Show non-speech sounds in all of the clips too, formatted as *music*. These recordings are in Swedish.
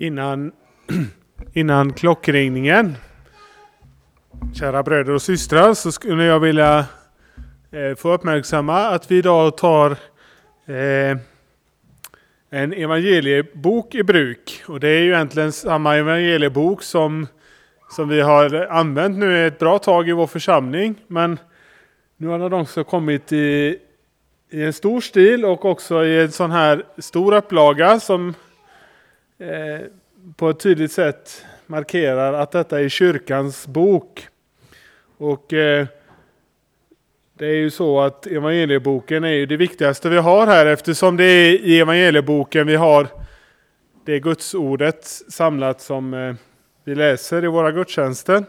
innan, innan klockringningen. Kära bröder och systrar så skulle jag vilja eh, få uppmärksamma att vi idag tar eh, en evangeliebok i bruk. Och det är ju egentligen samma evangeliebok som, som vi har använt nu ett bra tag i vår församling. Men nu har den också kommit i, i en stor stil och också i en sån här stor upplaga som eh, på ett tydligt sätt markerar att detta är kyrkans bok. Och eh, det är ju så att evangelieboken är ju det viktigaste vi har här eftersom det är i evangelieboken vi har det gudsordet samlat som eh, vi läser i våra gudstjänster.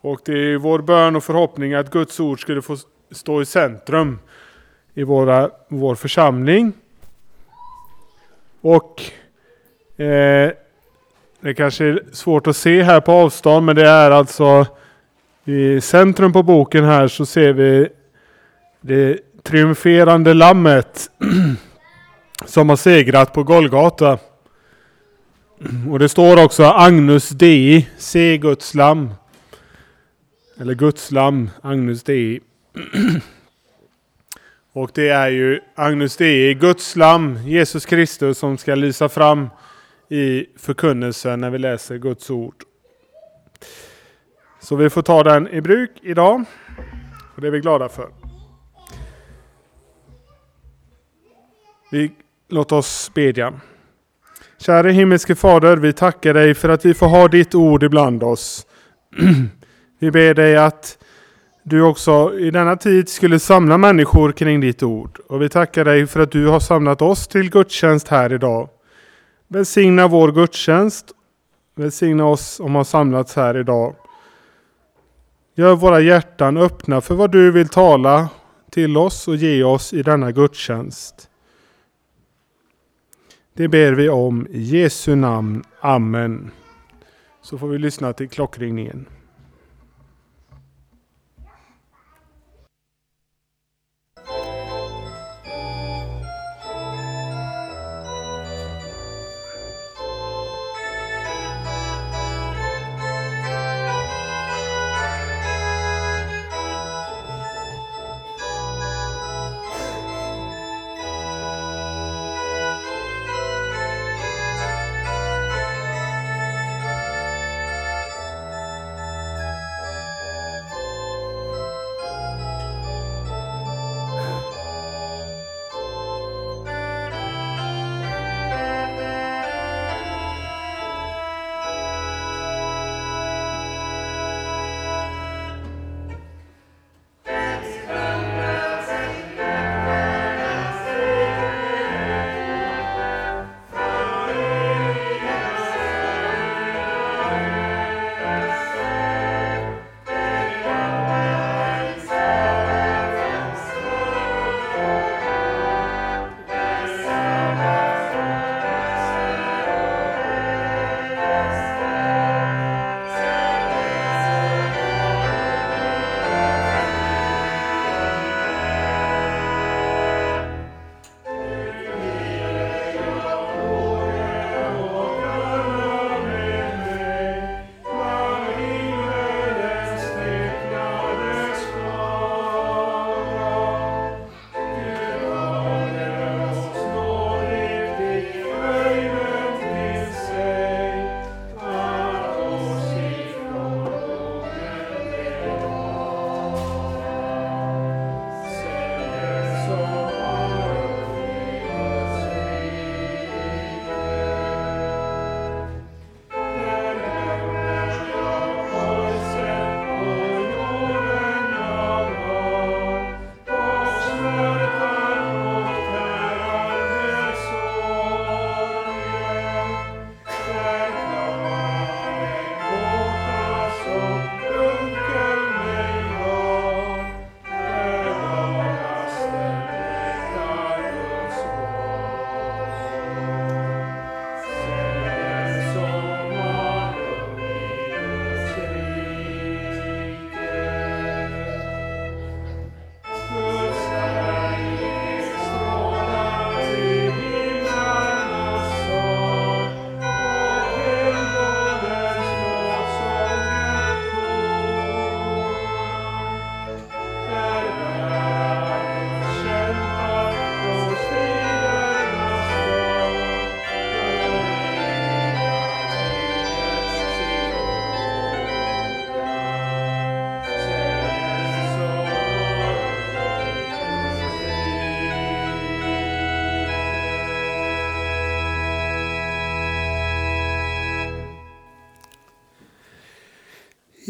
Och det är vår bön och förhoppning att Guds ord skulle få stå i centrum i våra, vår församling. Och eh, det kanske är svårt att se här på avstånd men det är alltså i centrum på boken här så ser vi det triumferande lammet *clears throat* som har segrat på Golgata. Och det står också Agnus Dei, se Guds lamm. Eller Guds lamm, Agnus Dei. *clears throat* Och det är ju Agnus Dei, Guds lamm, Jesus Kristus som ska lysa fram i förkunnelsen när vi läser Guds ord. Så vi får ta den i bruk idag. Och det är vi glada för. Vi, låt oss bedja. Kära himmelske Fader, vi tackar dig för att vi får ha ditt ord ibland oss. *clears throat* vi ber dig att du också i denna tid skulle samla människor kring ditt ord. Och vi tackar dig för att du har samlat oss till gudstjänst här idag. Välsigna vår gudstjänst. Välsigna oss som har samlats här idag. Gör våra hjärtan öppna för vad du vill tala till oss och ge oss i denna gudstjänst. Det ber vi om i Jesu namn. Amen. Så får vi lyssna till klockringningen.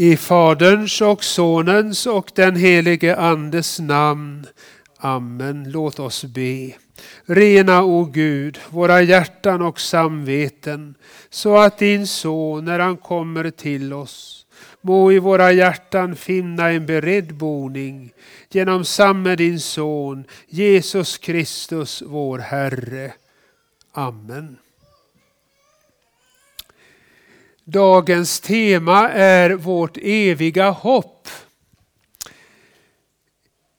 I Faderns och Sonens och den helige Andes namn. Amen. Låt oss be. Rena, o Gud, våra hjärtan och samveten så att din son, när han kommer till oss, må i våra hjärtan finna en beredd boning genom samme din son, Jesus Kristus, vår Herre. Amen. Dagens tema är vårt eviga hopp.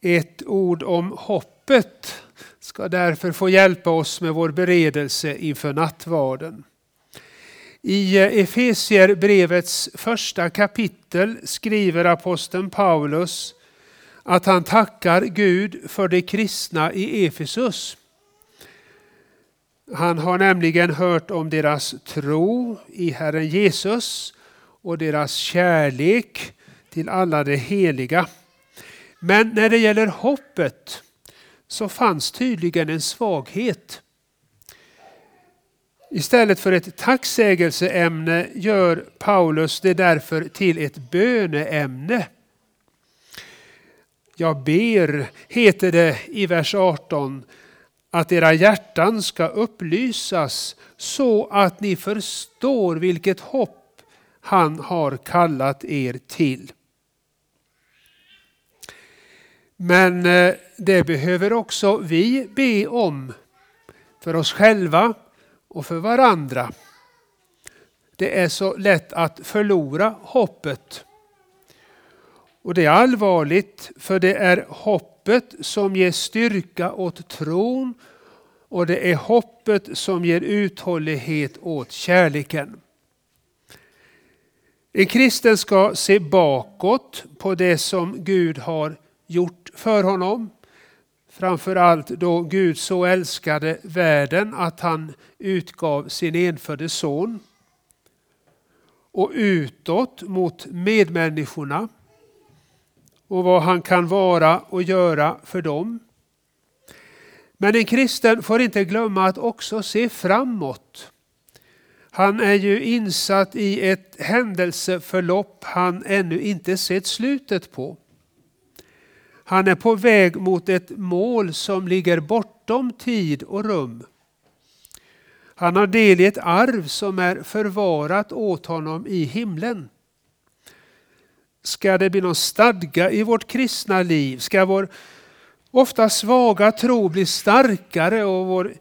Ett ord om hoppet ska därför få hjälpa oss med vår beredelse inför nattvarden. I Efesierbrevets första kapitel skriver aposteln Paulus att han tackar Gud för de kristna i Efesus. Han har nämligen hört om deras tro i Herren Jesus och deras kärlek till alla de heliga. Men när det gäller hoppet så fanns tydligen en svaghet. Istället för ett tacksägelseämne gör Paulus det därför till ett böneämne. Jag ber, heter det i vers 18, att era hjärtan ska upplysas så att ni förstår vilket hopp han har kallat er till. Men eh, det behöver också vi be om för oss själva och för varandra. Det är så lätt att förlora hoppet. Och det är allvarligt för det är hoppet som ger styrka åt tron och det är hoppet som ger uthållighet åt kärleken. En kristen ska se bakåt på det som Gud har gjort för honom. Framförallt då Gud så älskade världen att han utgav sin enfödde son. Och utåt mot medmänniskorna och vad han kan vara och göra för dem. Men en kristen får inte glömma att också se framåt. Han är ju insatt i ett händelseförlopp han ännu inte sett slutet på. Han är på väg mot ett mål som ligger bortom tid och rum. Han har del i ett arv som är förvarat åt honom i himlen. Ska det bli någon stadga i vårt kristna liv? Ska vår ofta svaga tro bli starkare och vår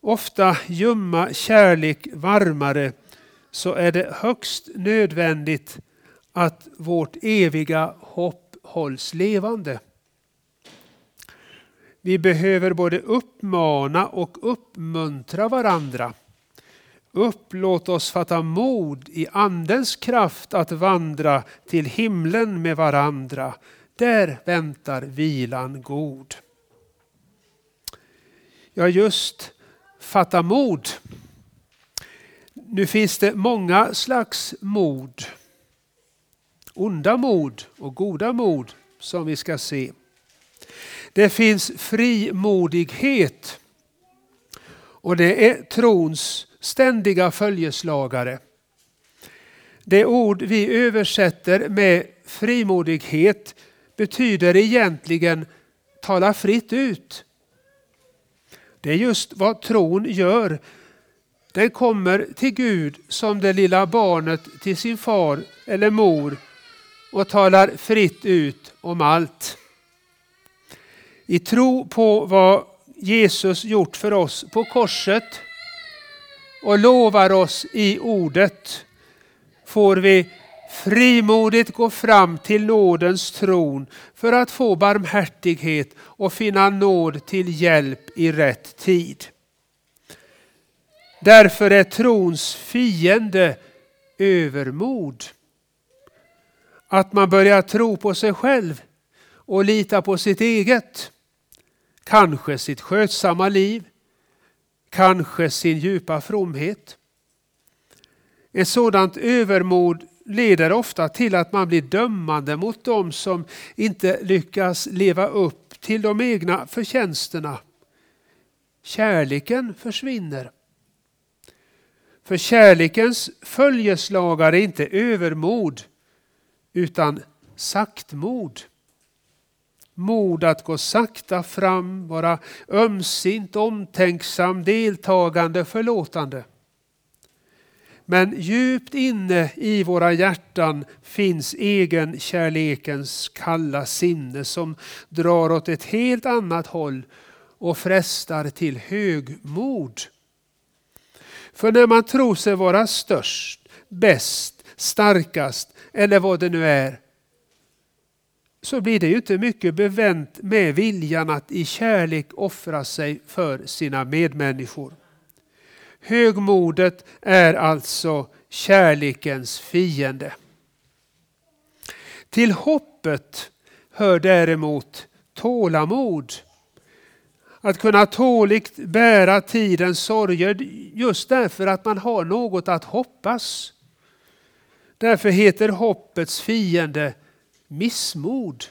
ofta ljumma kärlek varmare så är det högst nödvändigt att vårt eviga hopp hålls levande. Vi behöver både uppmana och uppmuntra varandra. Upplåt oss fatta mod i Andens kraft att vandra till himlen med varandra. Där väntar vilan god. Ja, just fatta mod. Nu finns det många slags mod. Onda mod och goda mod som vi ska se. Det finns frimodighet och det är trons ständiga följeslagare. Det ord vi översätter med frimodighet betyder egentligen tala fritt ut. Det är just vad tron gör. Den kommer till Gud som det lilla barnet till sin far eller mor och talar fritt ut om allt. I tro på vad Jesus gjort för oss på korset och lovar oss i ordet får vi frimodigt gå fram till nådens tron för att få barmhärtighet och finna nåd till hjälp i rätt tid. Därför är trons fiende övermod. Att man börjar tro på sig själv och lita på sitt eget. Kanske sitt skötsamma liv, kanske sin djupa fromhet. Ett sådant övermod leder ofta till att man blir dömande mot dem som inte lyckas leva upp till de egna förtjänsterna. Kärleken försvinner. För kärlekens följeslagare är inte övermod utan saktmod. Mod att gå sakta fram, vara ömsint, omtänksam, deltagande, förlåtande. Men djupt inne i våra hjärtan finns egen kärlekens kalla sinne som drar åt ett helt annat håll och frestar till högmod. För när man tror sig vara störst, bäst, starkast eller vad det nu är så blir det ju inte mycket bevänt med viljan att i kärlek offra sig för sina medmänniskor. Högmodet är alltså kärlekens fiende. Till hoppet hör däremot tålamod. Att kunna tåligt bära tidens sorger just därför att man har något att hoppas. Därför heter hoppets fiende missmod.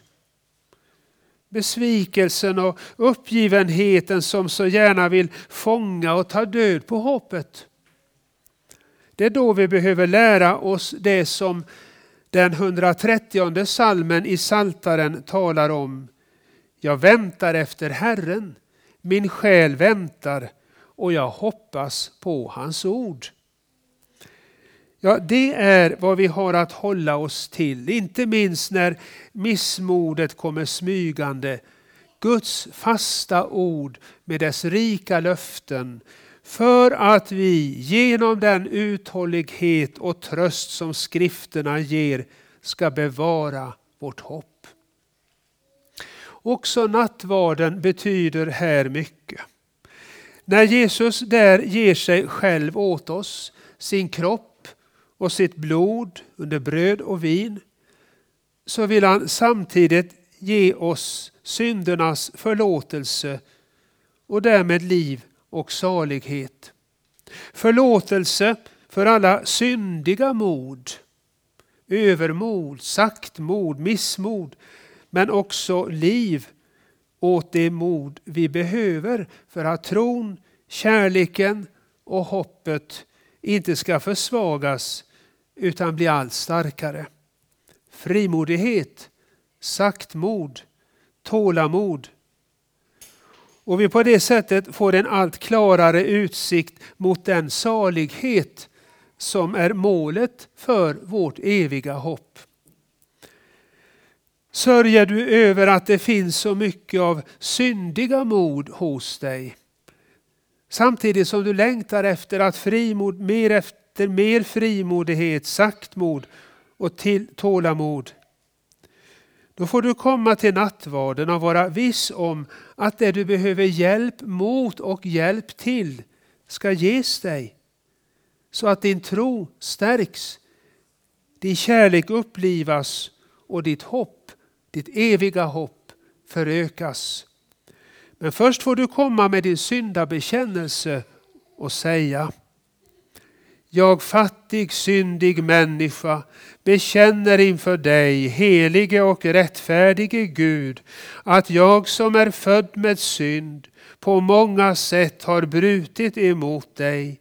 Besvikelsen och uppgivenheten som så gärna vill fånga och ta död på hoppet. Det är då vi behöver lära oss det som den 130 salmen i Saltaren talar om. Jag väntar efter Herren, min själ väntar och jag hoppas på hans ord. Ja, det är vad vi har att hålla oss till, inte minst när missmodet kommer smygande. Guds fasta ord med dess rika löften för att vi genom den uthållighet och tröst som skrifterna ger ska bevara vårt hopp. Också nattvarden betyder här mycket. När Jesus där ger sig själv åt oss, sin kropp och sitt blod under bröd och vin så vill han samtidigt ge oss syndernas förlåtelse och därmed liv och salighet. Förlåtelse för alla syndiga mod, övermod, saktmod, missmod, men också liv åt det mod vi behöver för att tron, kärleken och hoppet inte ska försvagas utan bli allt starkare. Frimodighet, saktmod, tålamod. Och vi på det sättet får en allt klarare utsikt mot den salighet som är målet för vårt eviga hopp. Sörjer du över att det finns så mycket av syndiga mod hos dig? Samtidigt som du längtar efter att frimod, mer efter efter mer frimodighet, saktmod och till tålamod. Då får du komma till nattvarden och vara viss om att det du behöver hjälp mot och hjälp till ska ges dig. Så att din tro stärks, din kärlek upplivas och ditt hopp, ditt eviga hopp förökas. Men först får du komma med din syndabekännelse och säga jag fattig, syndig människa bekänner inför dig, helige och rättfärdige Gud, att jag som är född med synd på många sätt har brutit emot dig.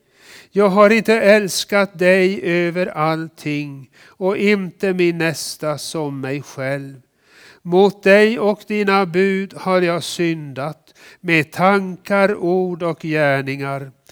Jag har inte älskat dig över allting och inte min nästa som mig själv. Mot dig och dina bud har jag syndat med tankar, ord och gärningar.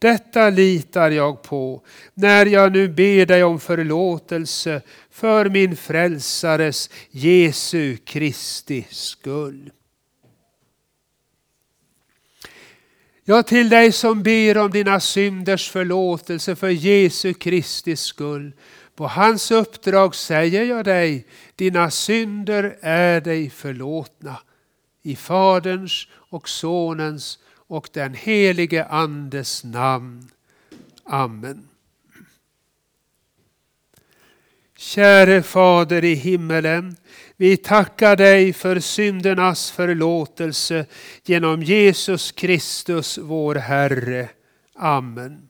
Detta litar jag på när jag nu ber dig om förlåtelse för min frälsares Jesu Kristi skull. Ja, till dig som ber om dina synders förlåtelse för Jesu Kristi skull. På hans uppdrag säger jag dig, dina synder är dig förlåtna. I Faderns och Sonens och den helige Andes namn. Amen. Käre Fader i himmelen, vi tackar dig för syndernas förlåtelse genom Jesus Kristus vår Herre. Amen.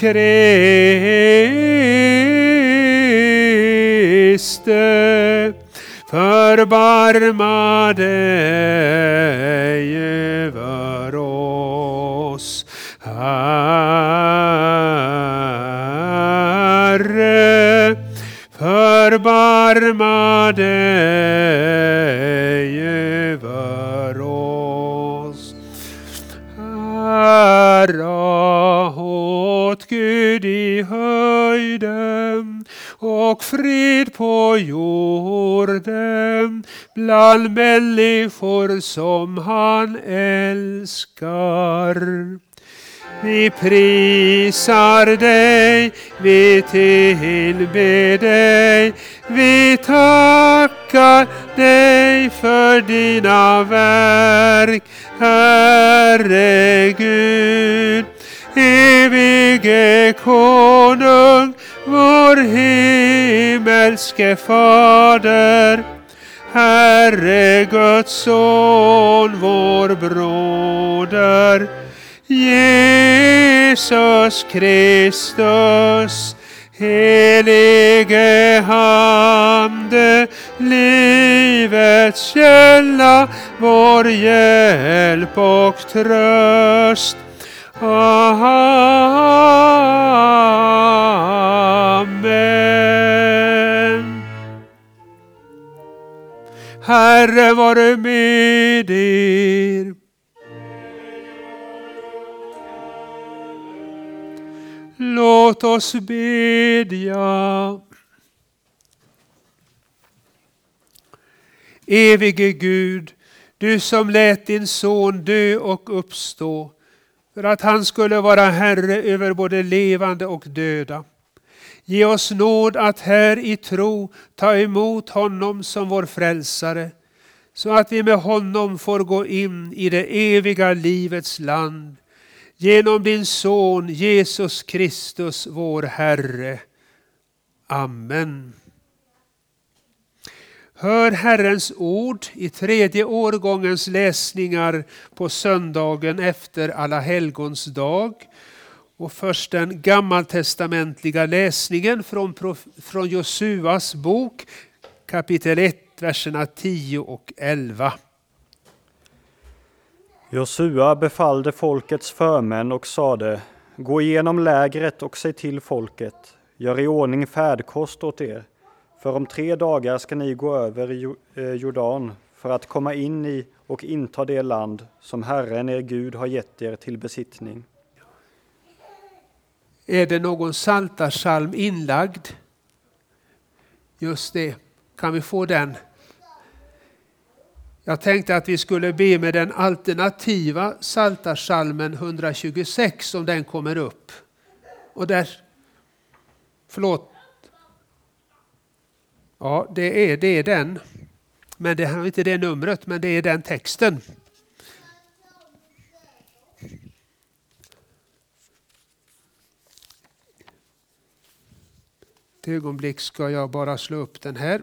Kriste, förbarma dig över oss. Herre, förbarma dig över oss. Herre, Gud i höjden och frid på jorden bland människor som han älskar. Vi prisar dig, vi tillber dig, vi tackar dig för dina verk, Herre Gud. Evige konung, vår himmelske Fader, Herre Guds son, vår broder, Jesus Kristus, helige Ande, livets källa, vår hjälp och tröst. Amen. Herre vare med er. Låt oss bedja. Evige Gud, du som lät din son dö och uppstå för att han skulle vara Herre över både levande och döda. Ge oss nåd att här i tro ta emot honom som vår frälsare, så att vi med honom får gå in i det eviga livets land genom din son Jesus Kristus, vår Herre. Amen. Hör Herrens ord i tredje årgångens läsningar på söndagen efter Alla helgons dag. Och först den gammaltestamentliga läsningen från, från Josuas bok kapitel 1, verserna 10 och 11. Josua befallde folkets förmän och sade Gå igenom lägret och säg till folket Gör i ordning färdkost åt er för om tre dagar ska ni gå över eh, Jordan för att komma in i och inta det land som Herren er Gud har gett er till besittning. Är det någon saltarsalm inlagd? Just det, kan vi få den? Jag tänkte att vi skulle be med den alternativa saltarsalmen 126 om den kommer upp. Och där, förlåt, Ja, det är, det är den. Men det är inte det numret, men det är den texten. Ett ögonblick ska jag bara slå upp den här.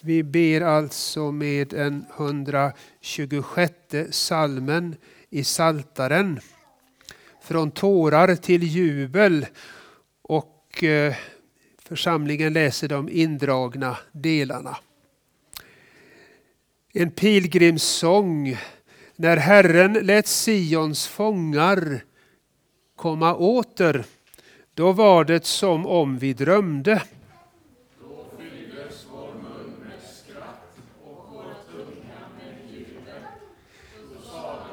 Vi ber alltså med den 126 salmen i Saltaren från tårar till jubel och eh, församlingen läser de indragna delarna. En pilgrimssång när Herren lät Sions fångar komma åter. Då var det som om vi drömde. vår mun med skratt och vår tunga med jubel. Då sade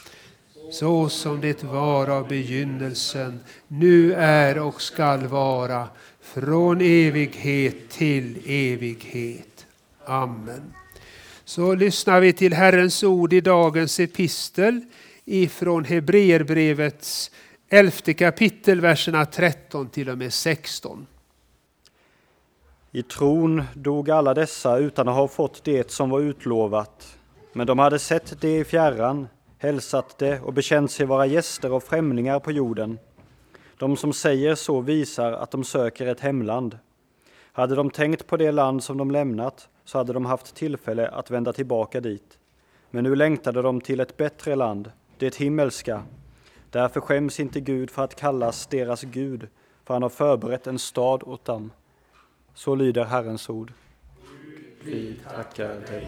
så som det var av begynnelsen, nu är och skall vara, från evighet till evighet. Amen. Så lyssnar vi till Herrens ord i dagens epistel ifrån Hebreerbrevets elfte kapitel, verserna 13 till och med 16. I tron dog alla dessa utan att ha fått det som var utlovat, men de hade sett det i fjärran, hälsat det och bekänt sig vara gäster och främlingar på jorden. De som säger så visar att de söker ett hemland. Hade de tänkt på det land som de lämnat så hade de haft tillfälle att vända tillbaka dit. Men nu längtade de till ett bättre land, det himmelska. Därför skäms inte Gud för att kallas deras Gud, för han har förberett en stad åt dem. Så lyder Herrens ord. Vi tackar dig.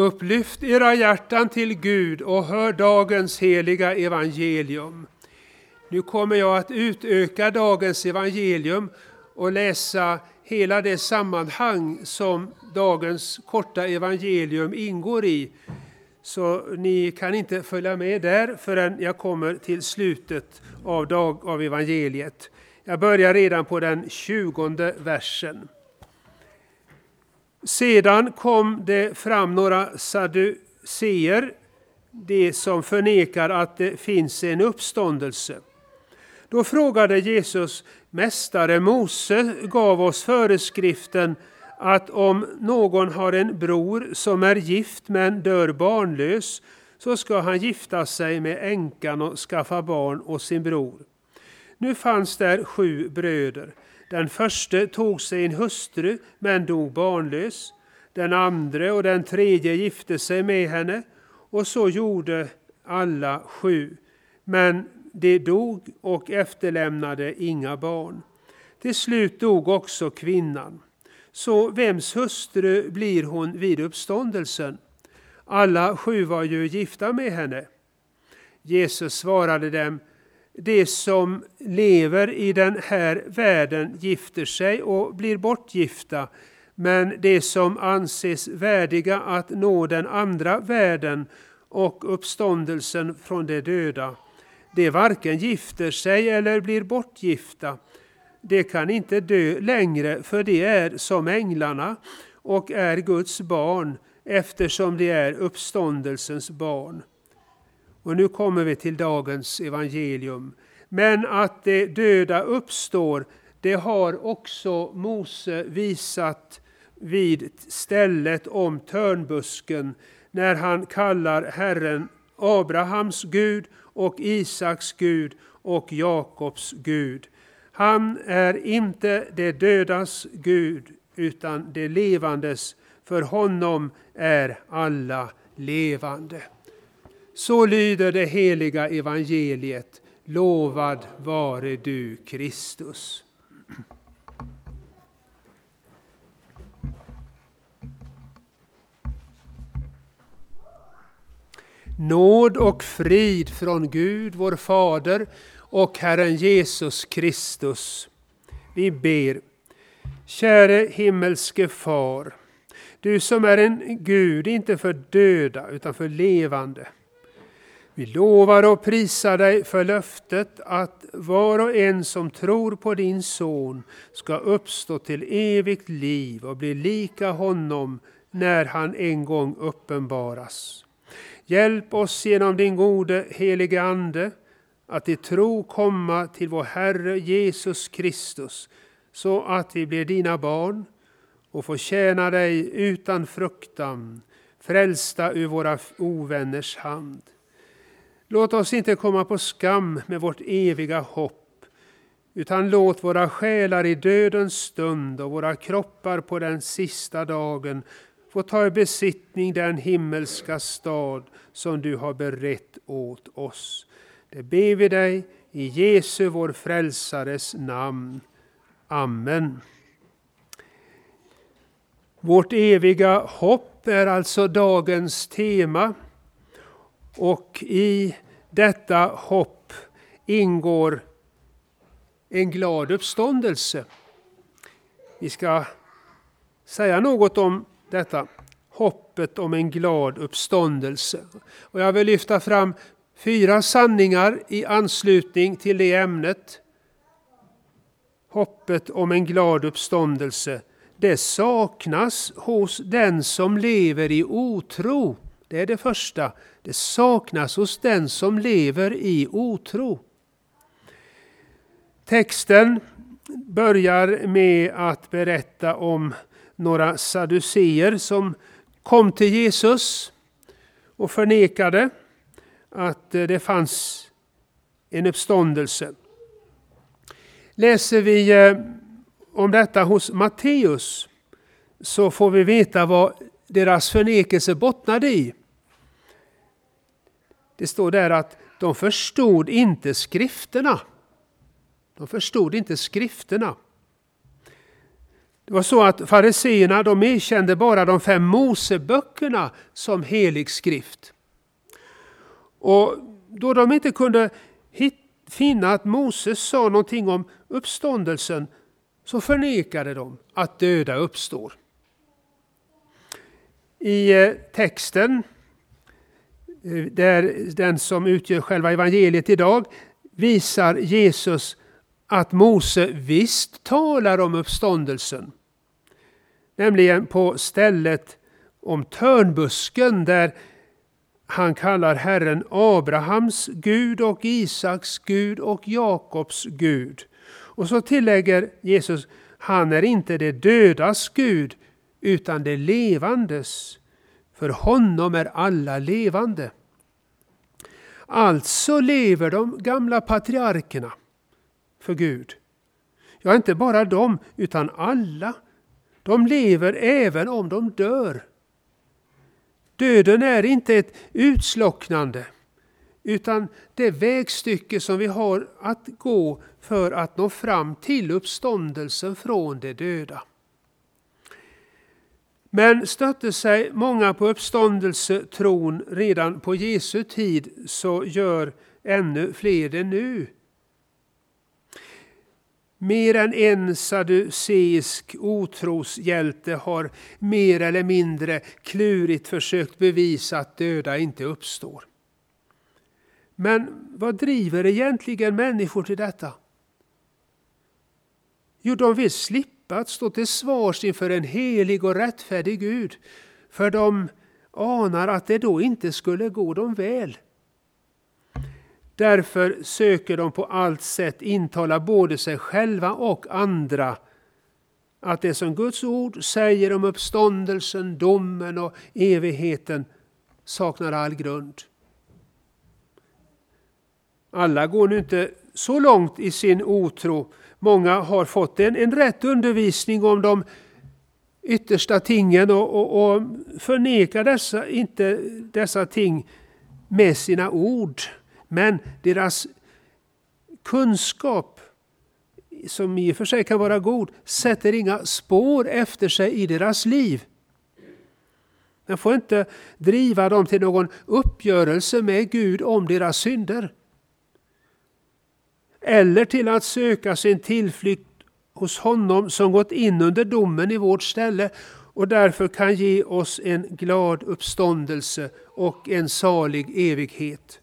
Upplyft era hjärtan till Gud och hör dagens heliga evangelium. Nu kommer jag att utöka dagens evangelium och läsa hela det sammanhang som dagens korta evangelium ingår i. Så ni kan inte följa med där förrän jag kommer till slutet av, dag, av evangeliet. Jag börjar redan på den tjugonde versen. Sedan kom det fram några saduceer, de som förnekar att det finns en uppståndelse. Då frågade Jesus, Mästare Mose gav oss föreskriften att om någon har en bror som är gift men dör barnlös, så ska han gifta sig med änkan och skaffa barn åt sin bror. Nu fanns där sju bröder. Den förste tog sig en hustru men dog barnlös. Den andra och den tredje gifte sig med henne och så gjorde alla sju. Men de dog och efterlämnade inga barn. Till slut dog också kvinnan. Så vems hustru blir hon vid uppståndelsen? Alla sju var ju gifta med henne. Jesus svarade dem, de som lever i den här världen gifter sig och blir bortgifta, men de som anses värdiga att nå den andra världen och uppståndelsen från de döda, de varken gifter sig eller blir bortgifta. De kan inte dö längre, för de är som änglarna och är Guds barn, eftersom de är uppståndelsens barn. Och nu kommer vi till dagens evangelium. Men att de döda uppstår, det har också Mose visat vid stället om törnbusken när han kallar Herren Abrahams Gud och Isaks Gud och Jakobs Gud. Han är inte de dödas Gud utan de levandes, för honom är alla levande. Så lyder det heliga evangeliet. Lovad vare du, Kristus. Nåd och frid från Gud, vår Fader, och Herren Jesus Kristus. Vi ber. Käre himmelske Far, du som är en Gud, inte för döda utan för levande. Vi lovar och prisar dig för löftet att var och en som tror på din son ska uppstå till evigt liv och bli lika honom när han en gång uppenbaras. Hjälp oss genom din gode helige Ande att i tro komma till vår Herre Jesus Kristus så att vi blir dina barn och får tjäna dig utan fruktan, frälsta ur våra ovänners hand. Låt oss inte komma på skam med vårt eviga hopp, utan låt våra själar i dödens stund och våra kroppar på den sista dagen få ta i besittning den himmelska stad som du har berett åt oss. Det ber vi dig i Jesu, vår frälsares namn. Amen. Vårt eviga hopp är alltså dagens tema. Och i detta hopp ingår en glad uppståndelse. Vi ska säga något om detta hoppet om en glad uppståndelse. Och jag vill lyfta fram fyra sanningar i anslutning till det ämnet. Hoppet om en glad uppståndelse. Det saknas hos den som lever i otro. Det är det första. Det saknas hos den som lever i otro. Texten börjar med att berätta om några saduceer som kom till Jesus och förnekade att eh, det fanns en uppståndelse. Läser vi eh, om detta hos Matteus så får vi veta vad deras förnekelse bottnade i. Det står där att de förstod inte skrifterna. De förstod inte skrifterna. Det var så att fariseerna de erkände bara de fem Moseböckerna som helig skrift. Och då de inte kunde finna att Moses sa någonting om uppståndelsen så förnekade de att döda uppstår. I eh, texten, Eh, där den som utgör själva evangeliet idag, visar Jesus att Mose visst talar om uppståndelsen. Nämligen på stället om törnbusken där han kallar Herren Abrahams Gud och Isaks Gud och Jakobs Gud. Och så tillägger Jesus, han är inte det dödas Gud utan det levandes. För honom är alla levande. Alltså lever de gamla patriarkerna för Gud. Ja, inte bara de, utan alla. De lever även om de dör. Döden är inte ett utslocknande, utan det vägstycke som vi har att gå för att nå fram till uppståndelsen från de döda. Men stötte sig många på uppståndelsetron redan på Jesu tid så gör ännu fler det nu. Mer än en saduceisk otroshjälte har mer eller mindre klurigt försökt bevisa att döda inte uppstår. Men vad driver egentligen människor till detta? Jo, de vill slippa att stå till svars inför en helig och rättfärdig Gud, för de anar att det då inte skulle gå dem väl. Därför söker de på allt sätt intala både sig själva och andra att det som Guds ord säger om uppståndelsen, domen och evigheten saknar all grund. Alla går nu inte så långt i sin otro. Många har fått en, en rätt undervisning om de yttersta tingen och, och, och förnekar dessa, inte dessa ting med sina ord. Men deras kunskap, som i och för sig kan vara god, sätter inga spår efter sig i deras liv. Den får inte driva dem till någon uppgörelse med Gud om deras synder. Eller till att söka sin tillflykt hos honom som gått in under domen i vårt ställe och därför kan ge oss en glad uppståndelse och en salig evighet.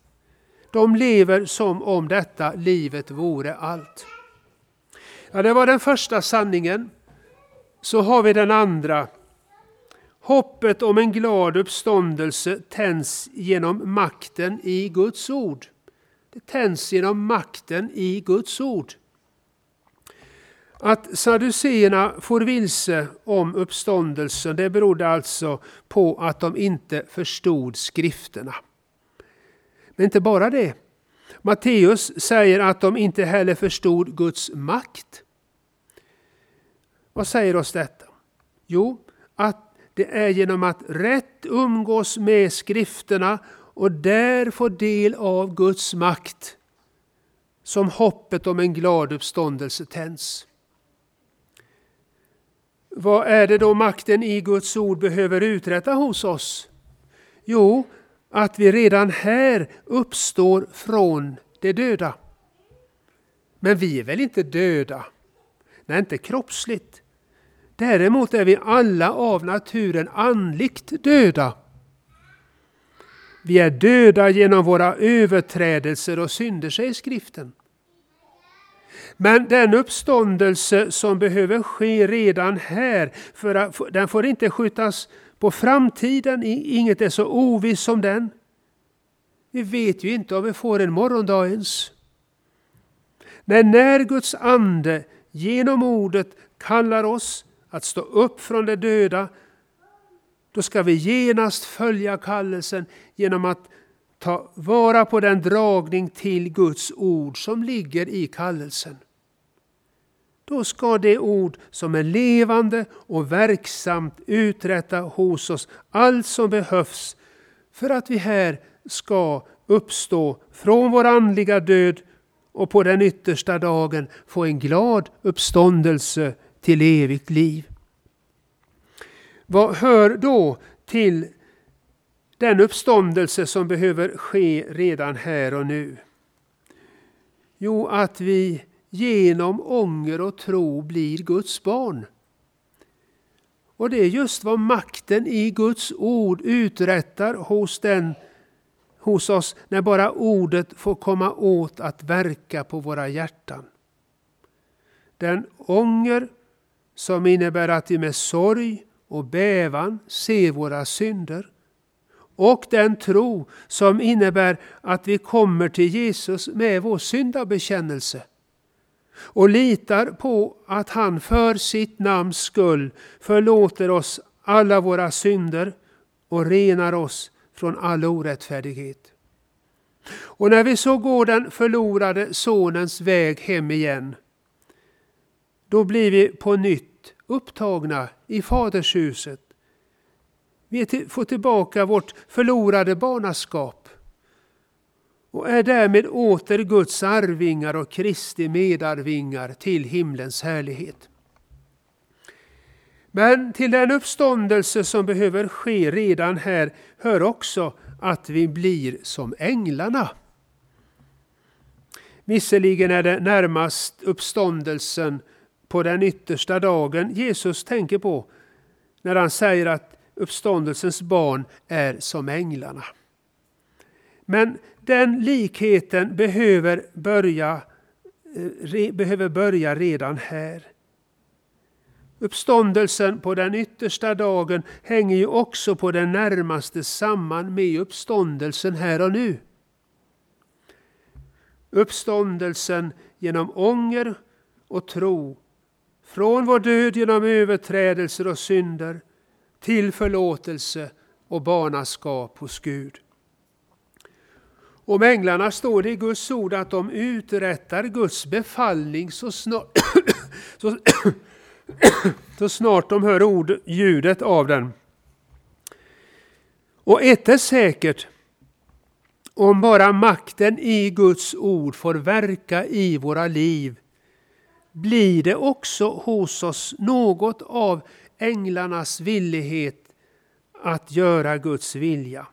De lever som om detta livet vore allt. Ja, det var den första sanningen. Så har vi den andra. Hoppet om en glad uppståndelse tänds genom makten i Guds ord. Tänds genom makten i Guds ord. Att saduceerna får vilse om uppståndelsen det berodde alltså på att de inte förstod skrifterna. Men inte bara det. Matteus säger att de inte heller förstod Guds makt. Vad säger oss detta? Jo, att det är genom att rätt umgås med skrifterna och där få del av Guds makt som hoppet om en glad uppståndelse tänds. Vad är det då makten i Guds ord behöver uträtta hos oss? Jo, att vi redan här uppstår från de döda. Men vi är väl inte döda? Nej, inte kroppsligt. Däremot är vi alla av naturen andligt döda. Vi är döda genom våra överträdelser och synder, säger skriften. Men den uppståndelse som behöver ske redan här, för att, den får inte skjutas på framtiden, inget är så ovisst som den. Vi vet ju inte om vi får en morgondag ens. Men när Guds ande genom ordet kallar oss att stå upp från de döda, då ska vi genast följa kallelsen genom att ta vara på den dragning till Guds ord som ligger i kallelsen. Då ska det ord som är levande och verksamt uträtta hos oss allt som behövs för att vi här ska uppstå från vår andliga död och på den yttersta dagen få en glad uppståndelse till evigt liv. Vad hör då till den uppståndelse som behöver ske redan här och nu? Jo, att vi genom ånger och tro blir Guds barn. Och det är just vad makten i Guds ord uträttar hos, den, hos oss när bara ordet får komma åt att verka på våra hjärtan. Den ånger som innebär att vi med sorg och bävan ser våra synder och den tro som innebär att vi kommer till Jesus med vår syndabekännelse och litar på att han för sitt namns skull förlåter oss alla våra synder och renar oss från all orättfärdighet. Och när vi så går den förlorade sonens väg hem igen, då blir vi på nytt upptagna i fadershuset. Vi får tillbaka vårt förlorade barnaskap och är därmed åter Guds arvingar och Kristi medarvingar till himlens härlighet. Men till den uppståndelse som behöver ske redan här hör också att vi blir som änglarna. Visserligen är det närmast uppståndelsen på den yttersta dagen Jesus tänker på när han säger att uppståndelsens barn är som änglarna. Men den likheten behöver börja, eh, re, behöver börja redan här. Uppståndelsen på den yttersta dagen hänger ju också på den närmaste samman med uppståndelsen här och nu. Uppståndelsen genom ånger och tro, från vår död genom överträdelser och synder till förlåtelse och barnaskap hos Gud. Om änglarna står det i Guds ord att de uträttar Guds befallning så snart, *coughs* så, *coughs* så snart de hör ord, ljudet av den. Och ett är säkert, om bara makten i Guds ord får verka i våra liv blir det också hos oss något av änglarnas villighet att göra Guds vilja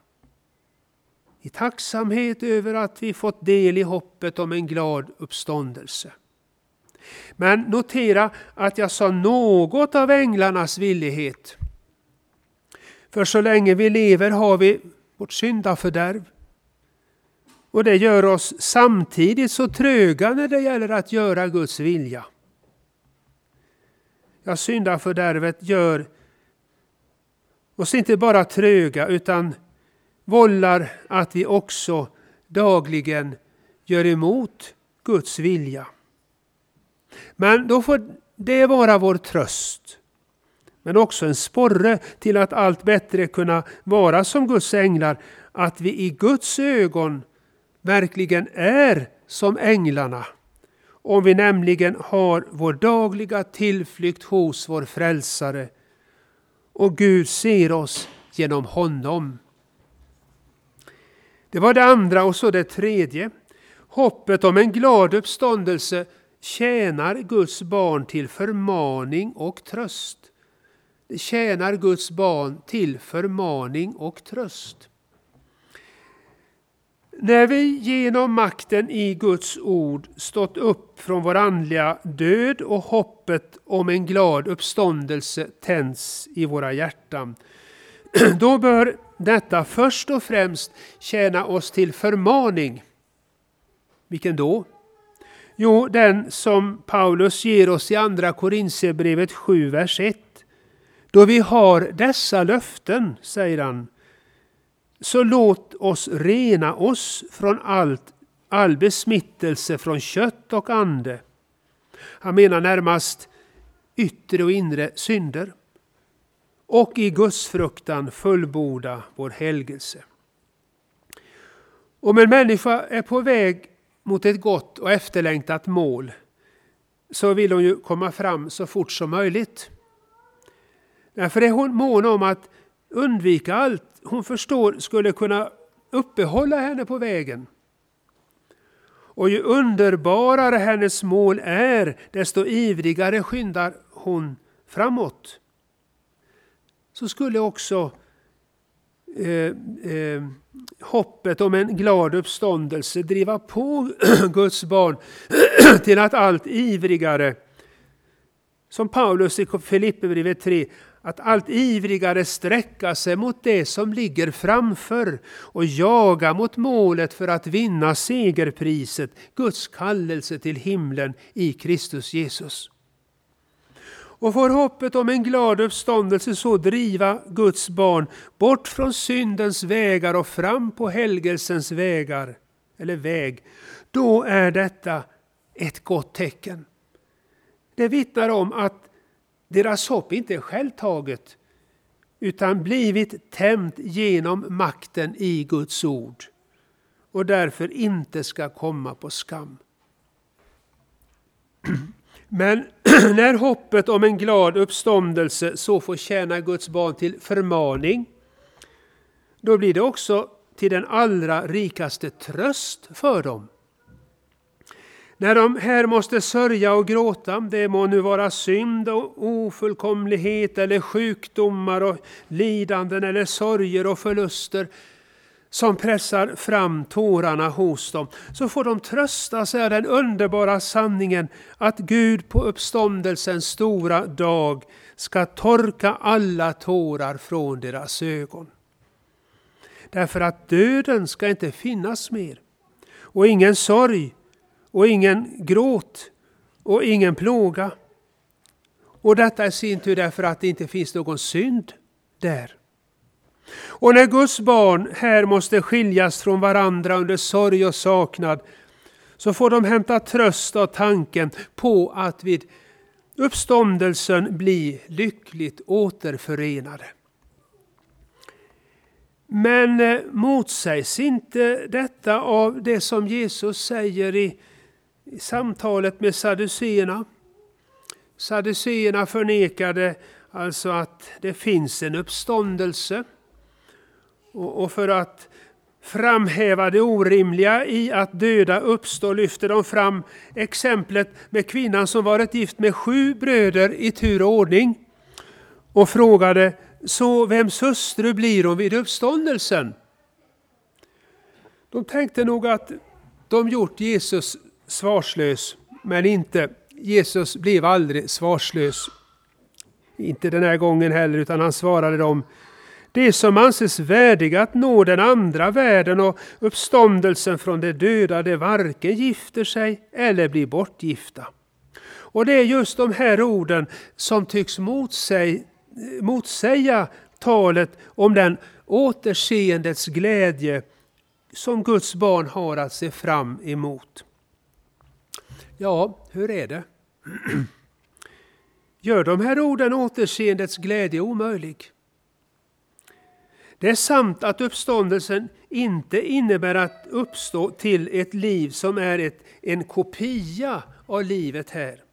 i tacksamhet över att vi fått del i hoppet om en glad uppståndelse. Men notera att jag sa något av änglarnas villighet. För så länge vi lever har vi vårt syndafördärv. Och det gör oss samtidigt så tröga när det gäller att göra Guds vilja. Ja, syndafördärvet gör oss inte bara tröga utan vållar att vi också dagligen gör emot Guds vilja. Men då får det vara vår tröst. Men också en sporre till att allt bättre kunna vara som Guds änglar. Att vi i Guds ögon verkligen är som änglarna. Om vi nämligen har vår dagliga tillflykt hos vår frälsare och Gud ser oss genom honom. Det var det andra och så det tredje. Hoppet om en glad uppståndelse tjänar Guds barn till förmaning och tröst. Det tjänar Guds barn till förmaning och tröst. När vi genom makten i Guds ord stått upp från vår andliga död och hoppet om en glad uppståndelse tänds i våra hjärtan, *clears throat* då bör detta först och främst tjäna oss till förmaning. Vilken då? Jo, den som Paulus ger oss i Andra Korinthierbrevet 7, vers 1. Då vi har dessa löften, säger han, så låt oss rena oss från allt, all besmittelse från kött och ande. Han menar närmast yttre och inre synder och i gudsfruktan fullborda vår helgelse. Om en människa är på väg mot ett gott och efterlängtat mål så vill hon ju komma fram så fort som möjligt. Därför är hon mån om att undvika allt hon förstår skulle kunna uppehålla henne på vägen. Och ju underbarare hennes mål är, desto ivrigare skyndar hon framåt. så skulle också eh, eh, hoppet om en glad uppståndelse driva på *clears throat* Guds barn *clears throat* till att allt ivrigare, som Paulus i Filipperbrevet 3, att allt ivrigare sträcka sig mot det som ligger framför och jaga mot målet för att vinna segerpriset, Guds kallelse till himlen i Kristus Jesus. Och får hoppet om en glad uppståndelse så driva Guds barn bort från syndens vägar och fram på helgelsens vägar, eller väg, då är detta ett gott tecken. Det vittnar om att deras hopp inte är självtaget utan blivit tämt genom makten i Guds ord och därför inte ska komma på skam. *clears throat* Men *clears throat* när hoppet om en glad uppståndelse så får tjäna Guds barn till förmaning, då blir det också till den allra rikaste tröst för dem. När de här måste sörja och gråta, det må nu vara synd och ofullkomlighet eller sjukdomar och lidanden eller sorger och förluster som pressar fram tårarna hos dem, så får de trösta sig av den underbara sanningen att Gud på uppståndelsens stora dag ska torka alla tårar från deras ögon. Därför att döden ska inte finnas mer. Och ingen sorg och ingen gråt och ingen plåga. Och detta i sin tur därför att det inte finns någon synd där. Och när Guds barn här måste skiljas från varandra under sorg och saknad så får de hämta tröst av tanken på att vid uppståndelsen bli lyckligt återförenade. Men eh, motsägs inte detta av det som Jesus säger i i samtalet med saduceerna. Saduceerna förnekade alltså att det finns en uppståndelse. Och för att framhäva det orimliga i att döda uppstår lyfter de fram exemplet med kvinnan som varit gift med sju bröder i tur och ordning och frågade så vems hustru blir hon vid uppståndelsen? De tänkte nog att de gjort Jesus svarslös, men inte. Jesus blev aldrig svarslös. Inte den här gången heller, utan han svarade dem det som anses värdiga att nå den andra världen och uppståndelsen från de döda, det varken gifter sig eller blir bortgifta. Och det är just de här orden som tycks motsäga, motsäga talet om den återseendets glädje som Guds barn har att se fram emot. Ja, hur är det? *clears throat* Gör de här orden återseendets glädje omöjlig? Det är sant att uppståndelsen inte innebär att uppstå till ett liv som är ett, en kopia av livet här.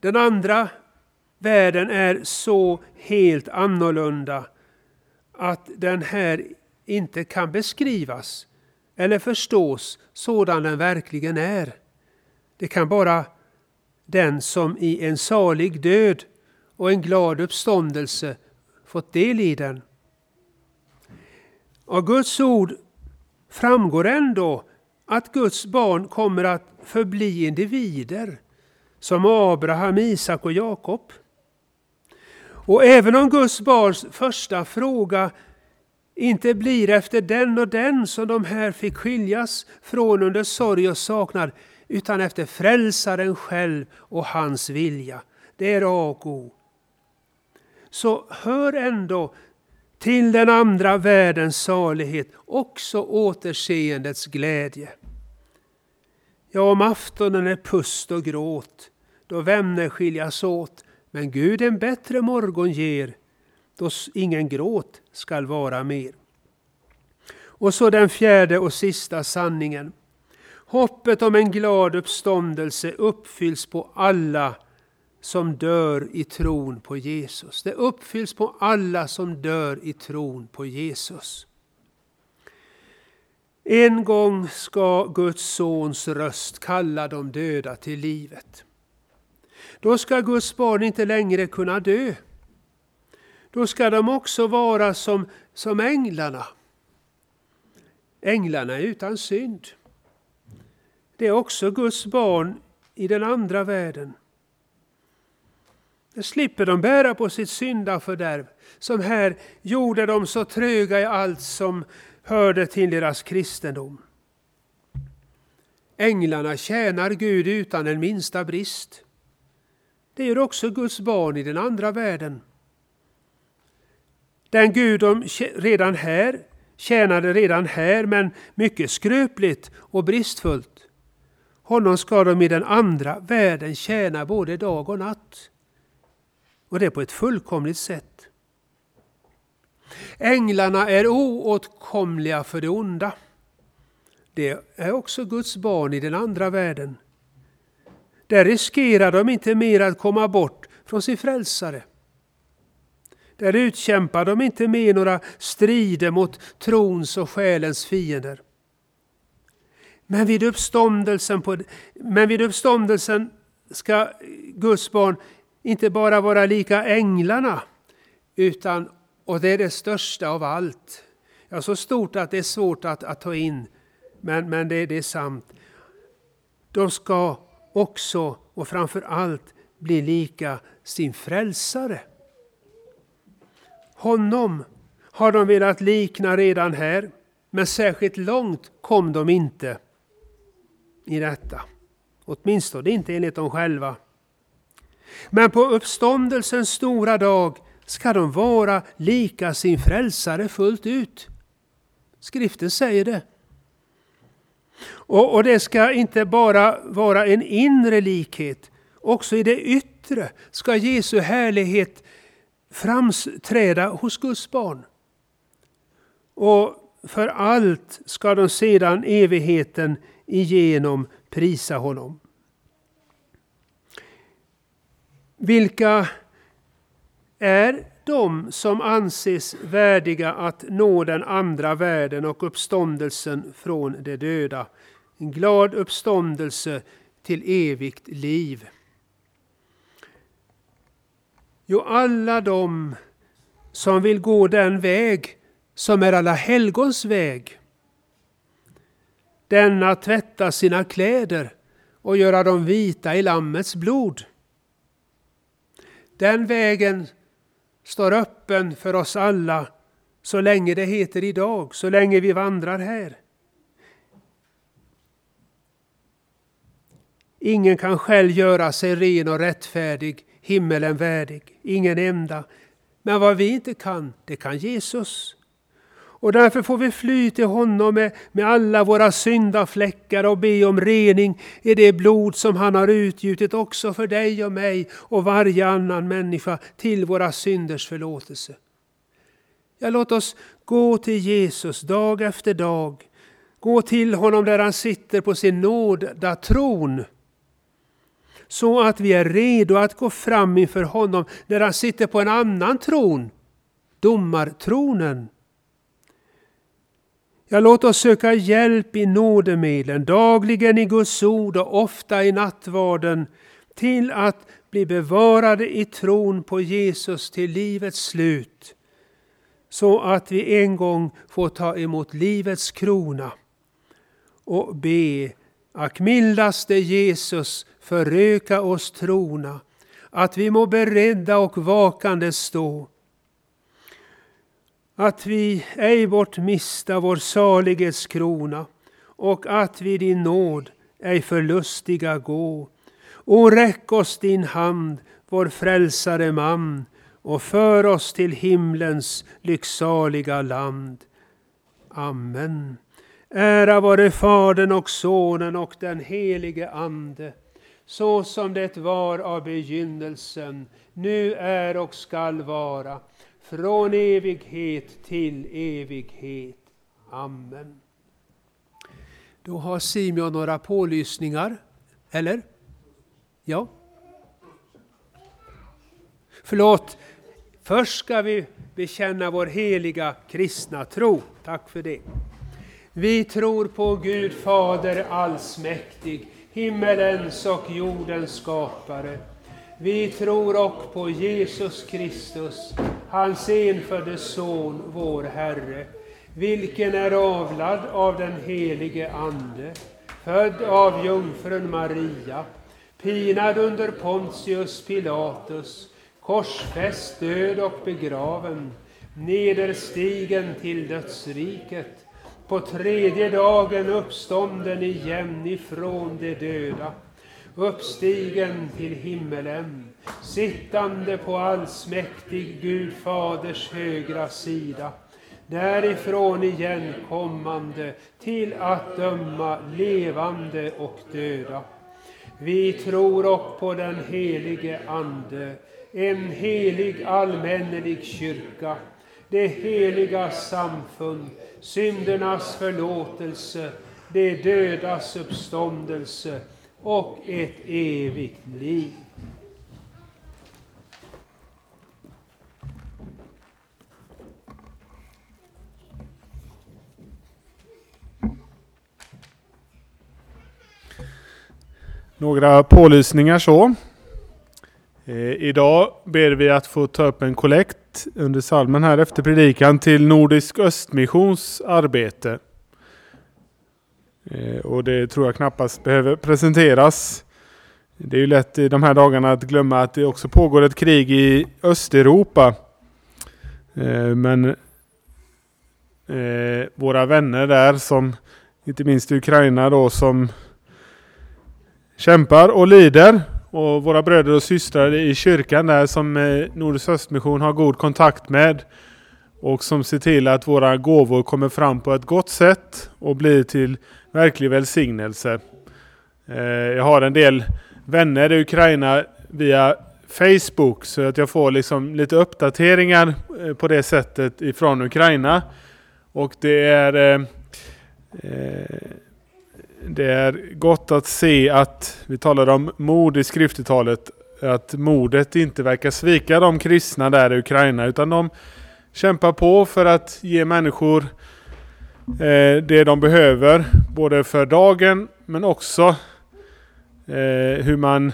Den andra världen är så helt annorlunda att den här inte kan beskrivas eller förstås sådan den verkligen är. Det kan bara den som i en salig död och en glad uppståndelse fått del i den. Av Guds ord framgår ändå att Guds barn kommer att förbli individer som Abraham, Isak och Jakob. Och även om Guds barns första fråga inte blir efter den och den som de här fick skiljas från under sorg och saknad, utan efter frälsaren själv och hans vilja. Det är A och O. Så hör ändå till den andra världens salighet också återseendets glädje. Ja, om aftonen är pust och gråt, då vänner skiljas åt, men Gud en bättre morgon ger, då ingen gråt skall vara mer. Och så den fjärde och sista sanningen. Hoppet om en glad uppståndelse uppfylls på alla som dör i tron på Jesus. Det uppfylls på alla som dör i tron på Jesus. En gång ska Guds sons röst kalla de döda till livet. Då ska Guds barn inte längre kunna dö då ska de också vara som, som änglarna. Änglarna är utan synd. Det är också Guds barn i den andra världen. Det slipper de bära på sitt syndafördärv, som här gjorde dem så tröga i allt som hörde till deras kristendom. Änglarna tjänar Gud utan den minsta brist. Det gör också Guds barn i den andra världen. Den Gud de redan här tjänade redan här, men mycket skröpligt och bristfullt. Honom ska de i den andra världen tjäna både dag och natt. Och det på ett fullkomligt sätt. Änglarna är oåtkomliga för det onda. Det är också Guds barn i den andra världen. Där riskerar de inte mer att komma bort från sin frälsare. Där utkämpar de inte mer några strider mot trons och själens fiender. Men vid uppståndelsen, på, men vid uppståndelsen ska Guds barn inte bara vara lika änglarna, utan, och det är det största av allt, ja, så stort att det är svårt att, att ta in, men, men det, det är sant. De ska också och framför allt bli lika sin frälsare. Honom har de velat likna redan här, men särskilt långt kom de inte i detta. Åtminstone inte enligt dem själva. Men på uppståndelsens stora dag ska de vara lika sin frälsare fullt ut. Skriften säger det. Och, och det ska inte bara vara en inre likhet, också i det yttre ska Jesu härlighet framträda hos Guds barn. Och för allt ska de sedan evigheten igenom prisa honom. Vilka är de som anses värdiga att nå den andra världen och uppståndelsen från de döda? En glad uppståndelse till evigt liv. Jo, alla de som vill gå den väg som är alla helgons väg. Denna tvätta sina kläder och göra dem vita i Lammets blod. Den vägen står öppen för oss alla så länge det heter idag, så länge vi vandrar här. Ingen kan själv göra sig ren och rättfärdig, himmelen värdig, ingen enda. Men vad vi inte kan, det kan Jesus. Och därför får vi fly till honom med, med alla våra syndafläckar och be om rening i det blod som han har utgjutit också för dig och mig och varje annan människa till våra synders förlåtelse. Ja, låt oss gå till Jesus dag efter dag. Gå till honom där han sitter på sin nåda tron så att vi är redo att gå fram inför honom när han sitter på en annan tron, domartronen. Ja, låt oss söka hjälp i nådemedlen, dagligen i Guds ord och ofta i nattvarden, till att bli bevarade i tron på Jesus till livets slut, så att vi en gång får ta emot livets krona och be, ack mildaste Jesus, föröka oss trona, att vi må beredda och vakande stå, att vi ej bort mista vår salighetskrona och att vi din nåd ej förlustiga gå. O räck oss din hand, vår frälsare man, och för oss till himlens lycksaliga land. Amen. Ära vare Fadern och Sonen och den helige Ande, så som det var av begynnelsen, nu är och skall vara, från evighet till evighet. Amen. Då har Simeon några pålysningar, eller? Ja? Förlåt, först ska vi bekänna vår heliga kristna tro. Tack för det. Vi tror på Gud Fader allsmäktig, himmelens och jordens skapare. Vi tror också på Jesus Kristus, hans enfödde Son, vår Herre, vilken är avlad av den helige Ande, född av jungfrun Maria, pinad under Pontius Pilatus, korsfäst, död och begraven, nederstigen till dödsriket, på tredje dagen uppstånden igen ifrån de döda, uppstigen till himmelen, sittande på allsmäktig Gud Faders högra sida, därifrån igen kommande till att döma levande och döda. Vi tror också på den helige Ande, en helig allmännelig kyrka, det heliga samfund, syndernas förlåtelse, de dödas uppståndelse och ett evigt liv. Några pålysningar så. Eh, idag ber vi att få ta upp en kollekt under salmen här efter predikan till Nordisk Östmissions arbete. Eh, och det tror jag knappast behöver presenteras. Det är ju lätt i de här dagarna att glömma att det också pågår ett krig i Östeuropa. Eh, men våra vänner där som inte minst i Ukraina då som kämpar och lider och våra bröder och systrar i kyrkan där som eh, Nordsöstmission har god kontakt med och som ser till att våra gåvor kommer fram på ett gott sätt och blir till verklig välsignelse. Eh, jag har en del vänner i Ukraina via Facebook så att jag får liksom lite uppdateringar eh, på det sättet ifrån Ukraina. Och det är det är gott att se att, vi talade om mod i skriftetalet, att modet inte verkar svika de kristna där i Ukraina utan de kämpar på för att ge människor eh, det de behöver, både för dagen men också eh, hur man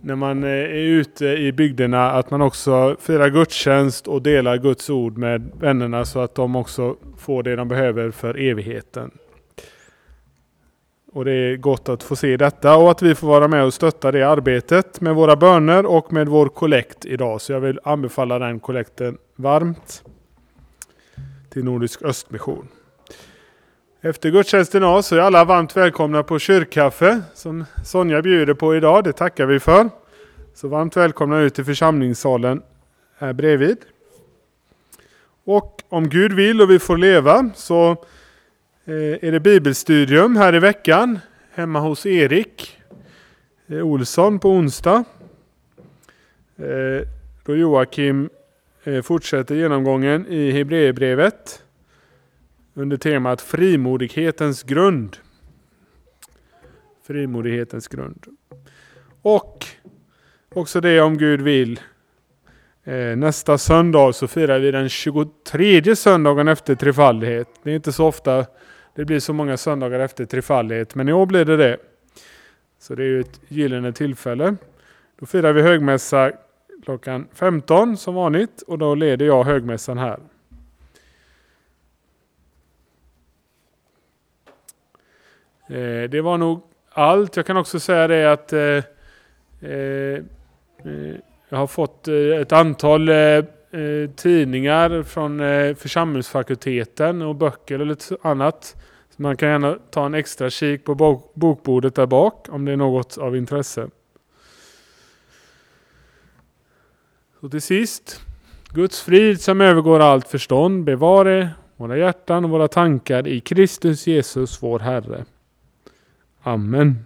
när man eh, är ute i bygderna att man också firar gudstjänst och delar Guds ord med vännerna så att de också får det de behöver för evigheten. Och det är gott att få se detta och att vi får vara med och stötta det arbetet med våra böner och med vår kollekt idag. Så jag vill anbefalla den kollekten varmt till Nordisk Östmission. Efter gudstjänsten idag så är alla varmt välkomna på kyrkkaffe som Sonja bjuder på idag. Det tackar vi för. Så varmt välkomna ut till församlingssalen här bredvid. Och om Gud vill och vi får leva så Eh, är det bibelstudium här i veckan hemma hos Erik eh, Olsson på onsdag. Eh, då Joakim fortsätter genomgången i Hebreerbrevet under temat frimodighetens grund. Frimodighetens grund. Och också det om Gud vill. Nästa söndag så firar vi den 23 söndagen efter trefaldighet. Det är inte så ofta det blir så många söndagar efter trefaldighet, men i år blir det det. Så det är ju ett gyllene tillfälle. Då firar vi högmässa klockan 15 som vanligt och då leder jag högmässan här. Eh, det var nog allt. Jag kan också säga det att eh, eh, eh jag har fått eh, ett antal eh, tidningar från församlingsfakulteten och böcker och lite annat. Så man kan gärna ta en extra kik på bok bokbordet där bak om det är något av intresse. Så till sist, Guds frid som övergår allt förstånd bevare våra hjärtan och våra tankar i Kristus Jesus vår Herre. Amen.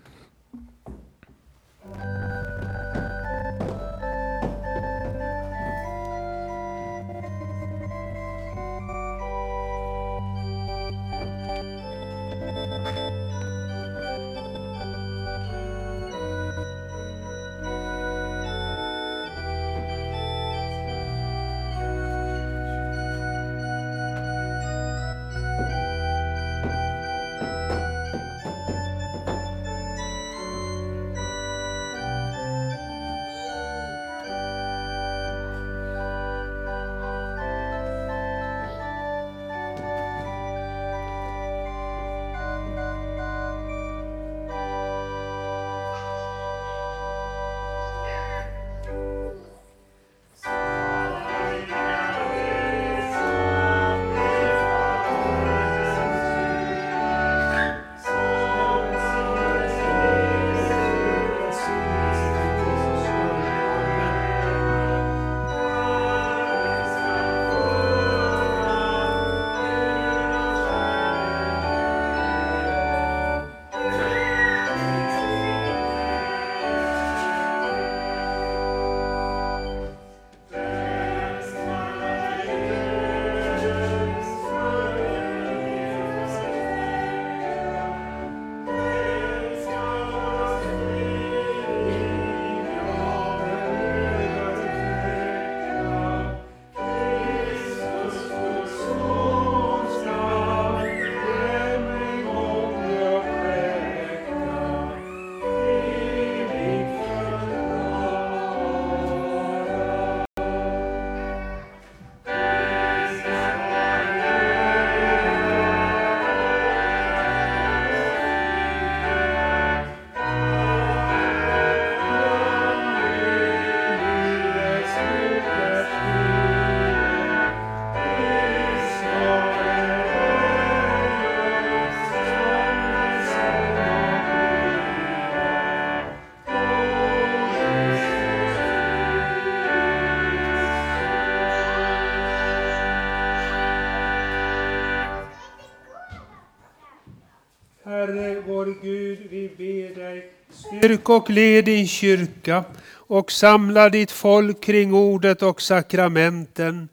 Styrk och led din kyrka och samla ditt folk kring ordet och sakramenten.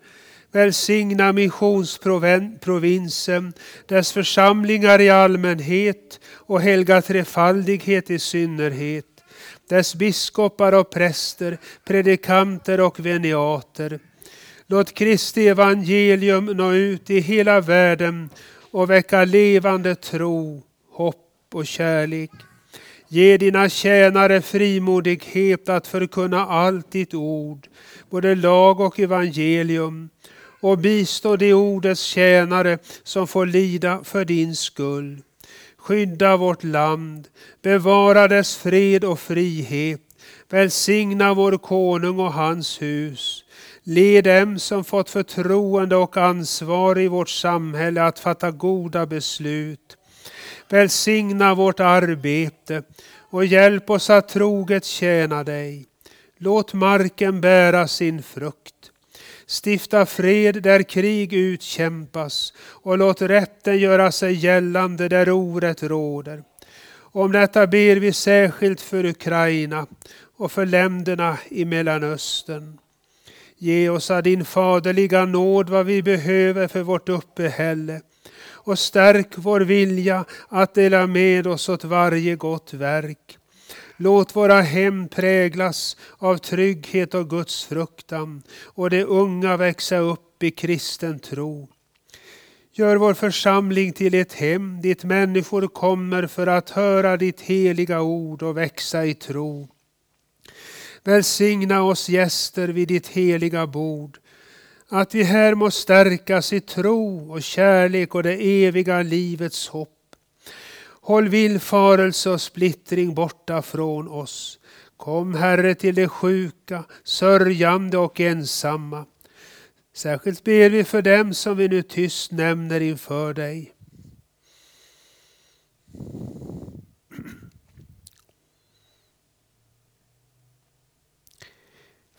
Välsigna missionsprovinsen, dess församlingar i allmänhet och helga trefaldighet i synnerhet, dess biskopar och präster, predikanter och veniater. Låt Kristi evangelium nå ut i hela världen och väcka levande tro, hopp och kärlek. Ge dina tjänare frimodighet att förkunna allt ditt ord, både lag och evangelium, och bistå de ordets tjänare som får lida för din skull. Skydda vårt land, bevara dess fred och frihet, välsigna vår konung och hans hus. Led dem som fått förtroende och ansvar i vårt samhälle att fatta goda beslut. Välsigna vårt arbete och hjälp oss att troget tjäna dig. Låt marken bära sin frukt. Stifta fred där krig utkämpas och låt rätten göra sig gällande där orätt råder. Om detta ber vi särskilt för Ukraina och för länderna i Mellanöstern. Ge oss av din faderliga nåd vad vi behöver för vårt uppehälle och stärk vår vilja att dela med oss åt varje gott verk. Låt våra hem präglas av trygghet och Guds fruktan och de unga växa upp i kristen tro. Gör vår församling till ett hem dit människor kommer för att höra ditt heliga ord och växa i tro. Välsigna oss gäster vid ditt heliga bord, att vi här må stärkas i tro och kärlek och det eviga livets hopp. Håll villfarelse och splittring borta från oss. Kom Herre till de sjuka, sörjande och ensamma. Särskilt ber vi för dem som vi nu tyst nämner inför dig.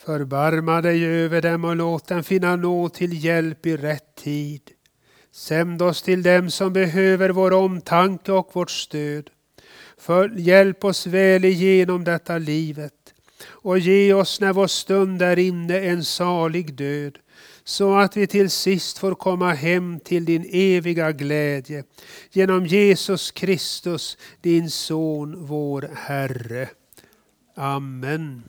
Förbarma dig över dem och låt dem finna nåd till hjälp i rätt tid. Sänd oss till dem som behöver vår omtanke och vårt stöd. För hjälp oss väl igenom detta livet och ge oss när vår stund är inne en salig död så att vi till sist får komma hem till din eviga glädje genom Jesus Kristus, din Son, vår Herre. Amen.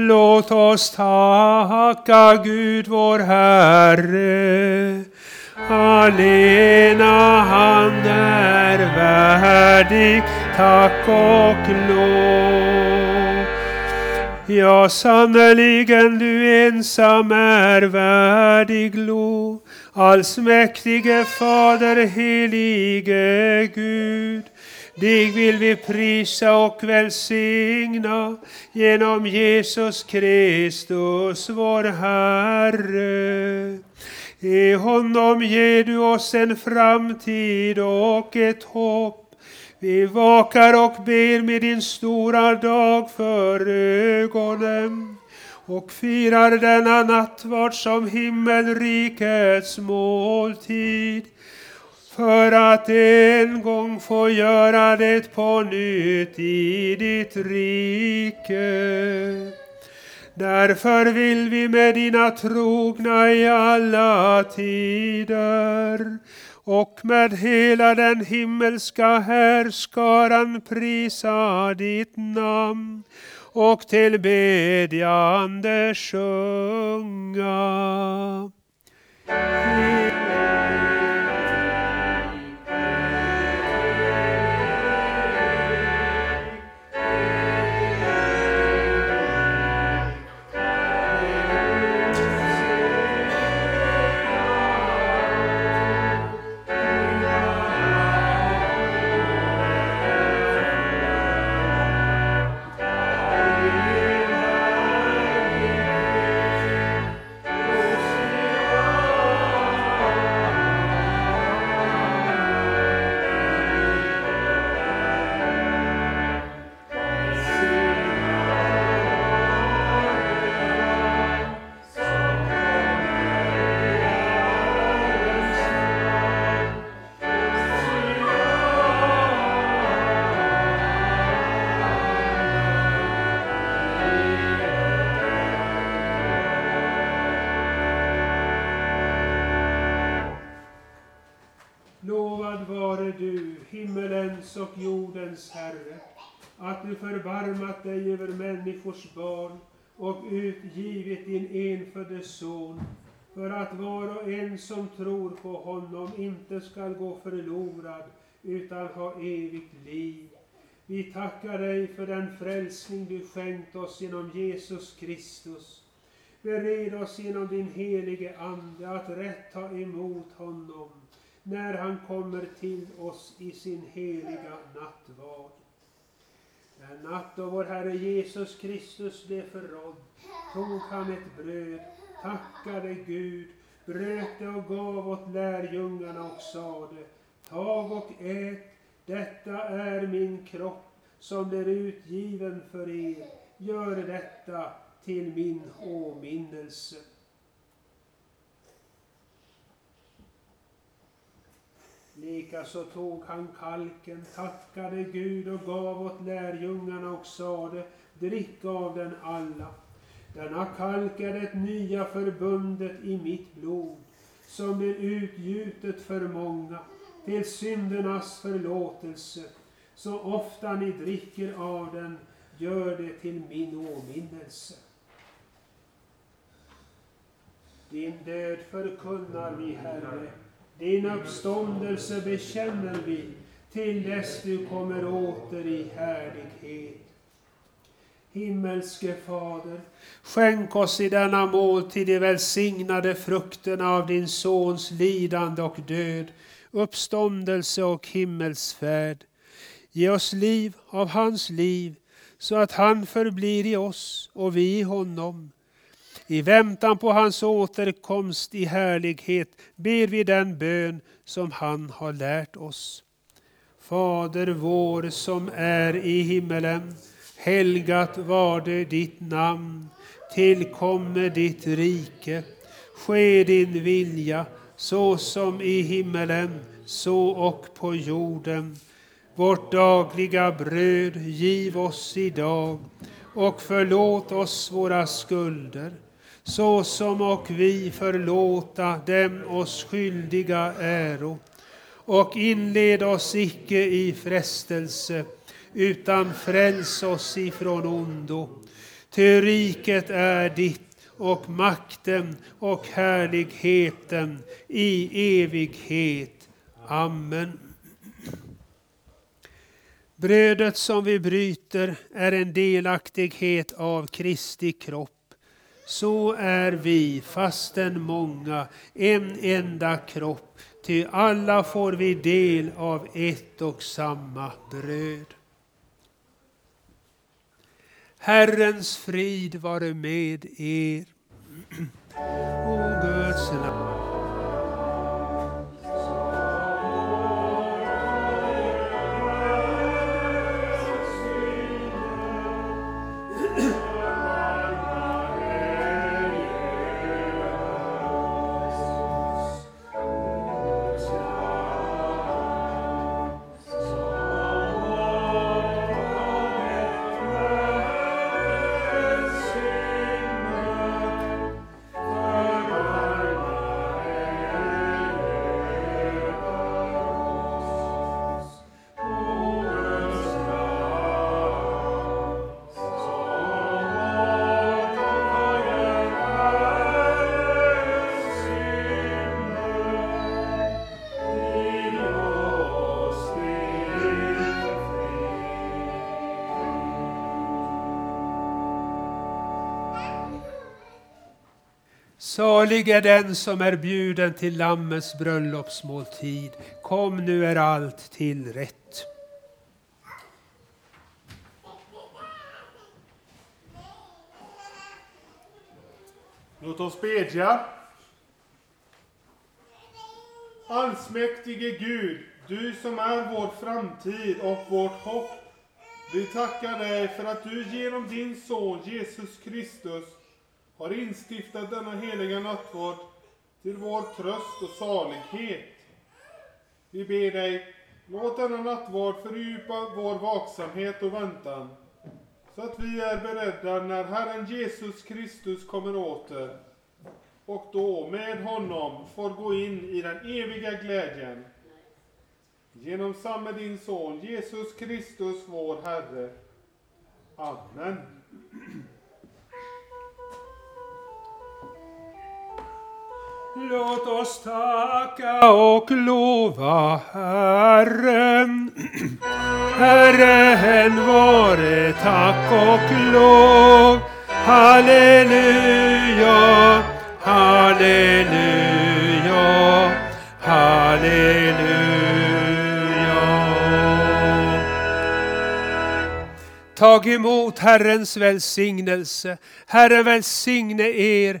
Låt oss tacka Gud vår Herre. Allena han är värdig tack och lov. Ja, sannerligen du ensam är värdig lov. Allsmäktige Fader, helige Gud. Dig vill vi prisa och välsigna genom Jesus Kristus, vår Herre. I honom ger du oss en framtid och ett hopp. Vi vakar och ber med din stora dag för ögonen och firar denna nattvard som himmelrikets måltid för att en gång få göra det på nytt i ditt rike. Därför vill vi med dina trogna i alla tider och med hela den himmelska härskaran prisa ditt namn och till bedjande sjunga. Lovad vare du, himmelens och jordens Herre, att du förbarmat dig över människors barn och utgivit din enfödde Son, för att var och en som tror på honom inte skall gå förlorad, utan ha evigt liv. Vi tackar dig för den frälsning du skänkt oss genom Jesus Kristus. Bered oss genom din helige Ande att rätt ta emot honom när han kommer till oss i sin heliga nattvard. Den natt då vår Herre Jesus Kristus blev förrådd tog han ett bröd, tackade Gud, bröt det och gav åt lärjungarna och sade Tag och ät, detta är min kropp som blir utgiven för er. Gör detta till min åminnelse. Likaså tog han kalken, tackade Gud och gav åt lärjungarna och sade, drick av den alla. Denna kalk är det nya förbundet i mitt blod, som blir utgjutet för många, till syndernas förlåtelse. Så ofta ni dricker av den, gör det till min åminnelse. Din död förkunnar vi, Herre, din uppståndelse bekänner vi till dess du kommer åter i härlighet. Himmelske Fader, skänk oss i denna måltid de välsignade frukterna av din Sons lidande och död, uppståndelse och himmelsfärd. Ge oss liv av hans liv, så att han förblir i oss och vi i honom i väntan på hans återkomst i härlighet ber vi den bön som han har lärt oss. Fader vår som är i himmelen. Helgat varde ditt namn. Tillkomme ditt rike. Ske din vilja så som i himmelen, så och på jorden. Vårt dagliga bröd giv oss idag och förlåt oss våra skulder så som och vi förlåta dem oss skyldiga äro. Och inled oss icke i frestelse, utan fräls oss ifrån ondo. Ty riket är ditt och makten och härligheten i evighet. Amen. Brödet som vi bryter är en delaktighet av Kristi kropp. Så är vi, fastän många, en enda kropp, ty alla får vi del av ett och samma bröd. Herrens frid vare med er. *clears throat* O Guds namn. Salig är den som är bjuden till Lammets bröllopsmåltid. Kom, nu är allt till rätt. Låt oss bedja. Allsmäktige Gud, du som är vår framtid och vårt hopp. Vi tackar dig för att du genom din son Jesus Kristus har instiftat denna heliga nattvard till vår tröst och salighet. Vi ber dig, låt denna nattvard fördjupa vår vaksamhet och väntan, så att vi är beredda när Herren Jesus Kristus kommer åter och då med honom får gå in i den eviga glädjen. Genom samme din son Jesus Kristus vår Herre. Amen. Låt oss tacka och lova Herren. *clears throat* Herren vare tack och lov. Halleluja, halleluja, halleluja. Tag emot Herrens välsignelse. Herren välsigne er